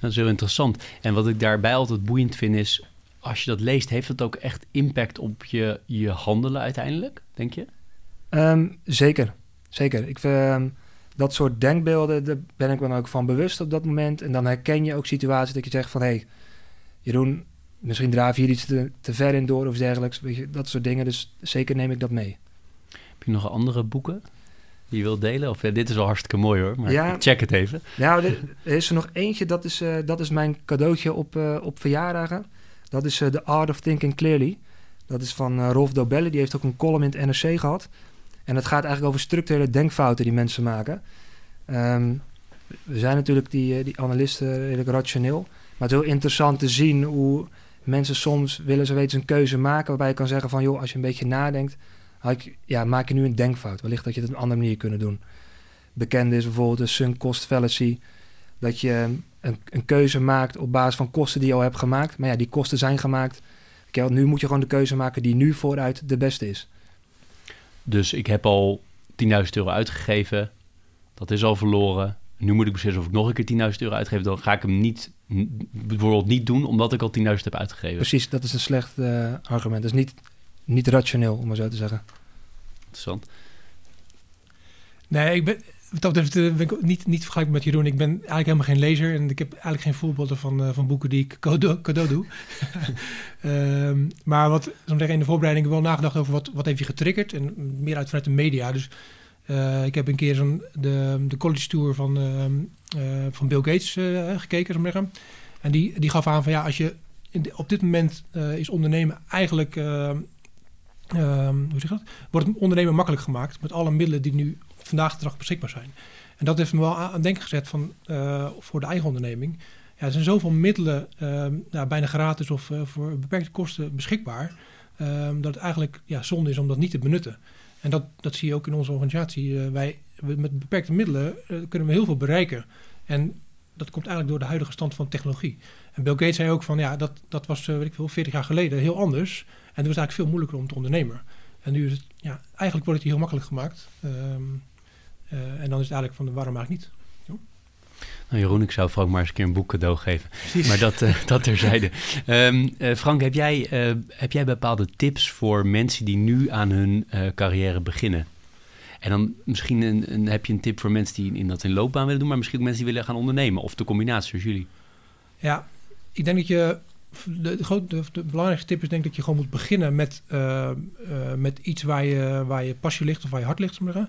Dat is heel interessant. En wat ik daarbij altijd boeiend vind is, als je dat leest, heeft het ook echt impact op je, je handelen uiteindelijk, denk je? Ehm, zeker, zeker. Ik, ehm, dat soort denkbeelden, daar ben ik me dan ook van bewust op dat moment. En dan herken je ook situaties dat je zegt van... hé, hey, Jeroen, misschien draaf je hier iets te, te ver in door of dergelijks. Weet je, dat soort dingen, dus zeker neem ik dat mee. Heb je nog andere boeken die je wilt delen? Of ja, dit is al hartstikke mooi hoor, maar Ja. check het even. Nou, er er is er nog eentje, dat is, eh, dat is mijn cadeautje op, eh, op verjaardagen. Dat is eh, The Art of Thinking Clearly. Dat is van Rolf Dobelli, die heeft ook een column in het NRC gehad. En het gaat eigenlijk over structurele denkfouten die mensen maken. Ehm, we zijn natuurlijk die, eh, die analisten redelijk rationeel. Maar het is heel interessant te zien hoe mensen soms willen ze weten een keuze maken... waarbij je kan zeggen van, joh, als je een beetje nadenkt... ik- ja, maak je nu een denkfout. Wellicht dat je het op een andere manier kunnen doen. Bekend is bijvoorbeeld de sunk cost fallacy. Dat je een, een keuze maakt op basis van kosten die je al hebt gemaakt. Maar ja, die kosten zijn gemaakt. Nu moet je gewoon de keuze maken die nu vooruit de beste is. Dus ik heb al 10.000 euro uitgegeven. Dat is al verloren. Nu moet ik beslissen of ik nog een keer 10.000 euro uitgeef. Dan ga ik hem niet, bijvoorbeeld niet doen, omdat ik al 10.000 heb uitgegeven. Precies, dat is een slecht eh, argument. Dat is niet, niet rationeel, om maar zo te zeggen. Interessant. Nee, ik ben, wat dat betreft eh, ben ik niet, niet vergelijkbaar met Jeroen. Ik ben eigenlijk helemaal geen lezer en ik heb eigenlijk geen voorbeelden van, eh, van boeken die ik cadeau, cadeau doe. Ehm, maar wat, zeggen, in de voorbereiding wel nagedacht over wat, wat heeft je getriggerd en meer uit vanuit de media. Dus eh, ik heb een keer zo'n de, de college tour van, ehm, eh, van Bill Gates gekeken, maar zeggen. En die, die gaf aan van ja, als je in de- op dit moment is ondernemen eigenlijk, ehm, hoe zeg dat? Wordt het ondernemen makkelijk gemaakt met alle middelen die nu vandaag de dag beschikbaar zijn. En dat heeft me wel aan het denken gezet van, eh, voor de eigen onderneming. Ja, er zijn zoveel middelen, ehm, bijna gratis of eh, voor beperkte kosten beschikbaar, ehm, dat het eigenlijk ja, zonde is om dat niet te benutten. En dat, dat zie je ook in onze organisatie. Eh, wij, met beperkte middelen kunnen we heel veel bereiken. En dat komt eigenlijk door de huidige stand van technologie. En Bill Gates zei ook van, ja, dat, dat was, weet ik veel, 40 jaar geleden heel anders. En het was eigenlijk veel moeilijker om te ondernemen. En nu is het, ja, eigenlijk wordt het heel makkelijk gemaakt. Ehm, eh, en dan is het eigenlijk van, waarom eigenlijk niet? Nou, Jeroen, ik zou Frank maar eens een keer een boek cadeau geven. Maar dat, uh, dat terzijde. Um, uh, Frank, heb jij, heb jij bepaalde tips voor mensen die nu aan hun carrière beginnen? En dan misschien een, een, heb je een tip voor mensen die in dat in loopbaan willen doen, maar misschien ook mensen die willen gaan ondernemen. Of de combinatie zoals jullie. Ja, ik denk dat je. De, de, de, de belangrijkste tip is denk ik dat je gewoon moet beginnen met, met iets waar je, waar je passie ligt of waar je hart ligt. Zeggen.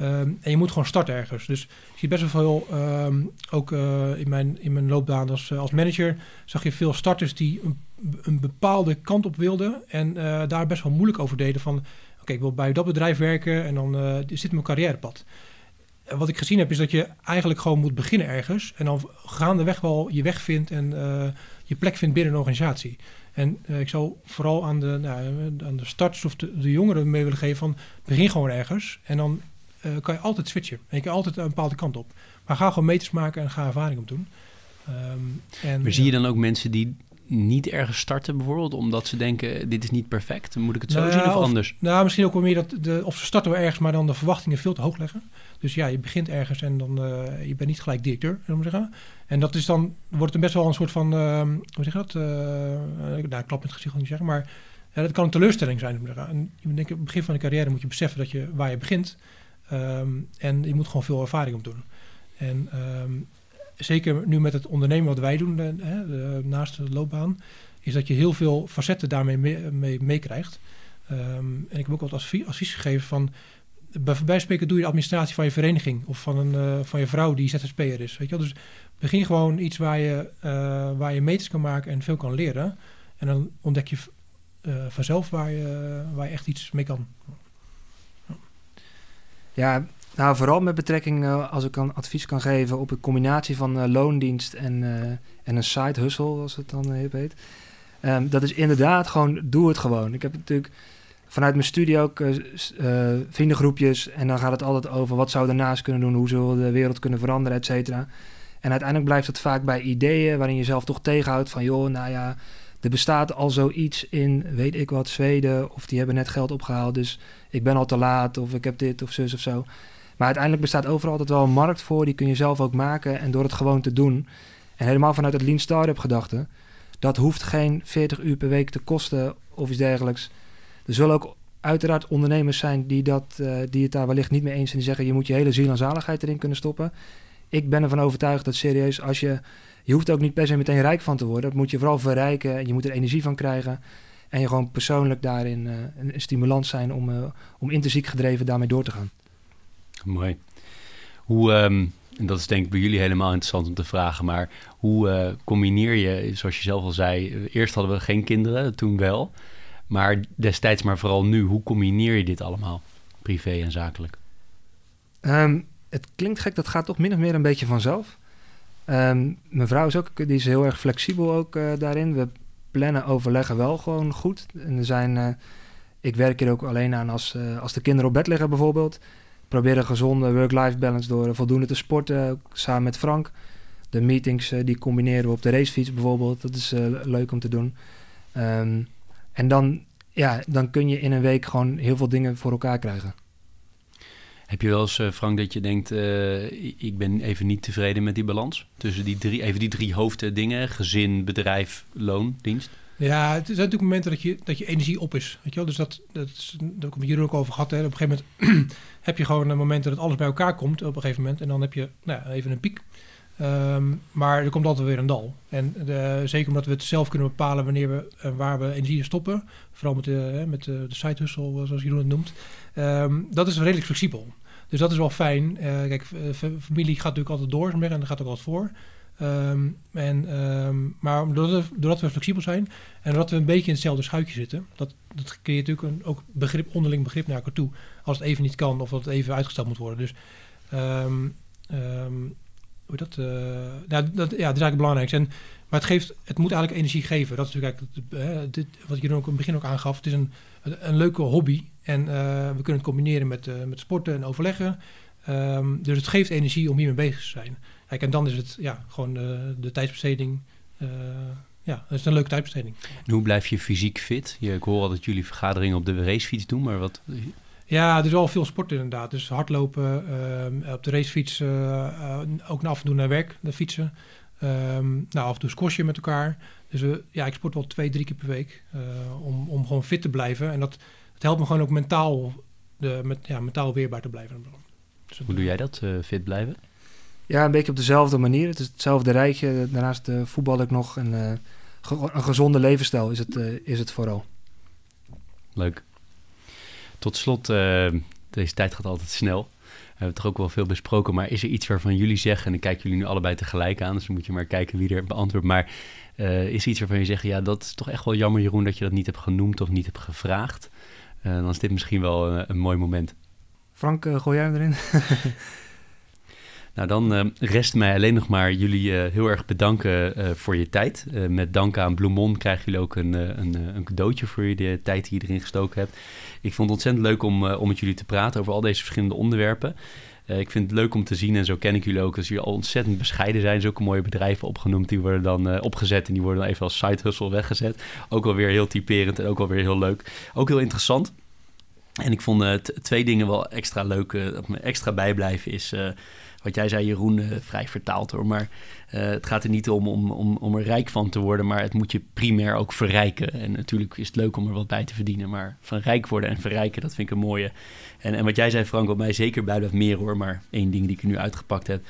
Um, en je moet gewoon starten ergens. Dus je ziet best wel veel, um, ook uh, in, mijn, in mijn loopbaan als, als manager, zag je veel starters die een, een bepaalde kant op wilden en uh, daar best wel moeilijk over deden van, oké, ik wil bij dat bedrijf werken en dan uh, zit mijn carrièrepad. Wat ik gezien heb is dat je eigenlijk gewoon moet beginnen ergens en dan gaandeweg wel je weg vindt en je plek vindt binnen een organisatie. En ik zou vooral aan de, nou, aan de starters of de, de jongeren mee willen geven van begin gewoon ergens en dan uh, kan je altijd switchen. En je kan altijd een bepaalde kant op. Maar ga gewoon meters maken en ga ervaring op doen. Um, en, maar zie je dan ook mensen die niet ergens starten bijvoorbeeld, omdat ze denken dit is niet perfect? Moet ik het zo nou, zien of, of, anders? Nou, misschien ook wel meer dat de, of ze starten wel ergens, maar dan de verwachtingen veel te hoog leggen. Dus ja, je begint ergens en dan uh, je bent niet gelijk directeur, zullen we zeggen. En dat is dan wordt het best wel een soort van uh, hoe zeg je dat? Uh, nou, klap met het gezicht niet zeggen, maar ja, dat kan een teleurstelling zijn. Zeggen. En op het begin van de carrière moet je beseffen dat je waar je begint Um, en je moet gewoon veel ervaring op doen. En um, zeker nu met het ondernemen wat wij doen, de, de, naast de loopbaan, is dat je heel veel facetten daarmee meekrijgt. Mee, um, en ik heb ook wat advies, gegeven van, bij, bij spreken doe je de administratie van je vereniging of van, een, uh, van je vrouw die ZZP'er is. Weet je wel? Dus begin gewoon iets waar je, uh, waar je meters kan maken en veel kan leren. En dan ontdek je vanzelf waar je, waar je echt iets mee kan. Ja, nou vooral met betrekking, uh, als ik een advies kan geven op een combinatie van uh, loondienst en, uh, en een side hustle, als het dan heet. Um, dat is inderdaad gewoon, doe het gewoon. Ik heb natuurlijk vanuit mijn studie ook vriendengroepjes en dan gaat het altijd over wat zou daarnaast kunnen doen, hoe zullen we de wereld kunnen veranderen, et cetera. En uiteindelijk blijft het vaak bij ideeën waarin je zelf toch tegenhoudt van, joh, nou ja, er bestaat al zoiets in, weet ik wat, Zweden, of die hebben net geld opgehaald, dus ik ben al te laat, of ik heb dit, of zus of zo. Maar uiteindelijk bestaat overal altijd wel een markt voor, die kun je zelf ook maken. En door het gewoon te doen, en helemaal vanuit het Lean Startup gedachte, dat hoeft geen 40 uur per week te kosten of iets dergelijks. Er zullen ook uiteraard ondernemers zijn die, dat, uh, die het daar wellicht niet mee eens zijn. Die zeggen, je moet je hele ziel en zaligheid erin kunnen stoppen. Ik ben ervan overtuigd dat serieus, als je... Je hoeft ook niet per se meteen rijk van te worden. Dat moet je vooral verrijken en je moet er energie van krijgen. En je gewoon persoonlijk daarin uh, een, stimulans zijn om, uh, om intrinsiek gedreven daarmee door te gaan. Mooi. Hoe, um, en dat is denk ik bij jullie helemaal interessant om te vragen, maar hoe uh, combineer je, zoals je zelf al zei, eerst hadden we geen kinderen, toen wel, maar destijds, maar vooral nu, hoe combineer je dit allemaal, privé en zakelijk? Um, het klinkt gek, dat gaat toch min of meer een beetje vanzelf. Um, mijn vrouw is ook, die is heel erg flexibel ook uh, daarin. We plannen, overleggen wel gewoon goed. En er zijn, uh, ik werk hier ook alleen aan als, uh, als de kinderen op bed liggen bijvoorbeeld. Probeer een gezonde work-life balance door voldoende te sporten, samen met Frank. De meetings die combineren we op de racefiets bijvoorbeeld. Dat is leuk om te doen. Um, en dan, ja, dan kun je in een week gewoon heel veel dingen voor elkaar krijgen. Heb je wel eens, uh, Frank, dat je denkt, uh, ik ben even niet tevreden met die balans? Tussen die drie, even die drie hoofddingen, gezin, bedrijf, loon, dienst? Ja, het zijn natuurlijk momenten dat je, dat je energie op is. Weet je wel? Dus dat, dat, is, dat heb jullie ook over gehad. Hè. Op een gegeven moment heb je gewoon momenten dat alles bij elkaar komt op een gegeven moment. En dan heb je nou, even een piek. Um, maar er komt altijd weer een dal. En de, zeker omdat we het zelf kunnen bepalen wanneer we uh, waar we energie stoppen. Vooral met de, met de, de side hustle, zoals Jeroen het noemt. Um, dat is redelijk flexibel. Dus dat is wel fijn. Kijk, familie gaat natuurlijk altijd door en daar gaat ook altijd voor. Um, en, maar doordat we, doordat we, flexibel zijn en doordat we een beetje in hetzelfde schuitje zitten, dat, dat creëert natuurlijk een, ook begrip, onderling begrip naar elkaar toe. Als het even niet kan of dat het even uitgesteld moet worden. Dus hoe dat, uh, nou, dat, ja, dat is eigenlijk belangrijk. En, maar het, geeft, het moet eigenlijk energie geven. Dat is natuurlijk eigenlijk uh, dit, wat je ook in het begin ook aangaf. Het is een, een leuke hobby en uh, we kunnen het combineren met, met sporten en overleggen. Um, dus het geeft energie om hiermee bezig te zijn. Kijk, en dan is het ja, gewoon de, tijdsbesteding. Ja, dat is een leuke tijdsbesteding. En hoe blijf je fysiek fit? Je, ik hoor al dat jullie vergaderingen op de racefiets doen, maar wat... Ja, er is wel veel sport inderdaad. Dus hardlopen, ehm, op de racefiets, eh, eh, ook af en toe naar werk, naar fietsen. Ehm, nou, af en toe squashen met elkaar. Dus we, ja, ik sport wel twee, drie keer per week eh, om, om gewoon fit te blijven. En dat, het helpt me gewoon ook mentaal, de, met, ja, mentaal weerbaar te blijven. Dus Hoe doe jij dat, eh, fit blijven? Ja, een beetje op dezelfde manier. Het is hetzelfde rijtje. Daarnaast eh, voetbal ik nog. En, eh, ge- een gezonde levensstijl is het, eh, is het vooral. Leuk. Tot slot, eh, deze tijd gaat altijd snel. We hebben toch ook wel veel besproken, maar is er iets waarvan jullie zeggen, en ik kijk jullie nu allebei tegelijk aan, dus dan moet je maar kijken wie er beantwoordt, maar eh, is er iets waarvan je zegt, ja, dat is toch echt wel jammer Jeroen dat je dat niet hebt genoemd of niet hebt gevraagd? Eh, dan is dit misschien wel een, een mooi moment. Frank, gooi jij hem erin? Nou, dan eh, rest mij alleen nog maar jullie eh, heel erg bedanken eh, voor je tijd. Met dank aan Bloemon krijgen jullie ook een, een, een cadeautje voor de tijd die je erin gestoken hebt. Ik vond het ontzettend leuk om, om met jullie te praten over al deze verschillende onderwerpen. Ik vind het leuk om te zien, en zo ken ik jullie ook, dat jullie al ontzettend bescheiden zijn. Zulke mooie bedrijven opgenoemd, die worden dan opgezet en die worden dan even als side hustle weggezet. Ook wel weer heel typerend en ook wel weer heel leuk. Ook heel interessant. En ik vond twee dingen wel extra leuk, dat me extra bijblijven is... wat jij zei, Jeroen, eh, vrij vertaald hoor. Maar eh, het gaat er niet om, om, om, om er rijk van te worden, maar het moet je primair ook verrijken. En natuurlijk is het leuk om er wat bij te verdienen, maar van rijk worden en verrijken, dat vind ik een mooie. En, en wat jij zei, Frank, wat mij zeker blijft meer hoor, maar één ding die ik er nu uitgepakt heb,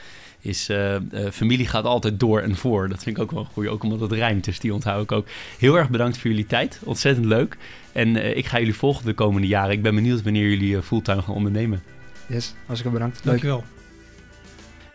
is eh, eh, familie gaat altijd door en voor. Dat vind ik ook wel een goeie, ook omdat het rijmt, dus die onthoud ik ook. Heel erg bedankt voor jullie tijd, ontzettend leuk. En eh, ik ga jullie volgen de komende jaren. Ik ben benieuwd wanneer jullie fulltime gaan ondernemen. Yes, hartstikke bedankt. Leuk. Dankjewel.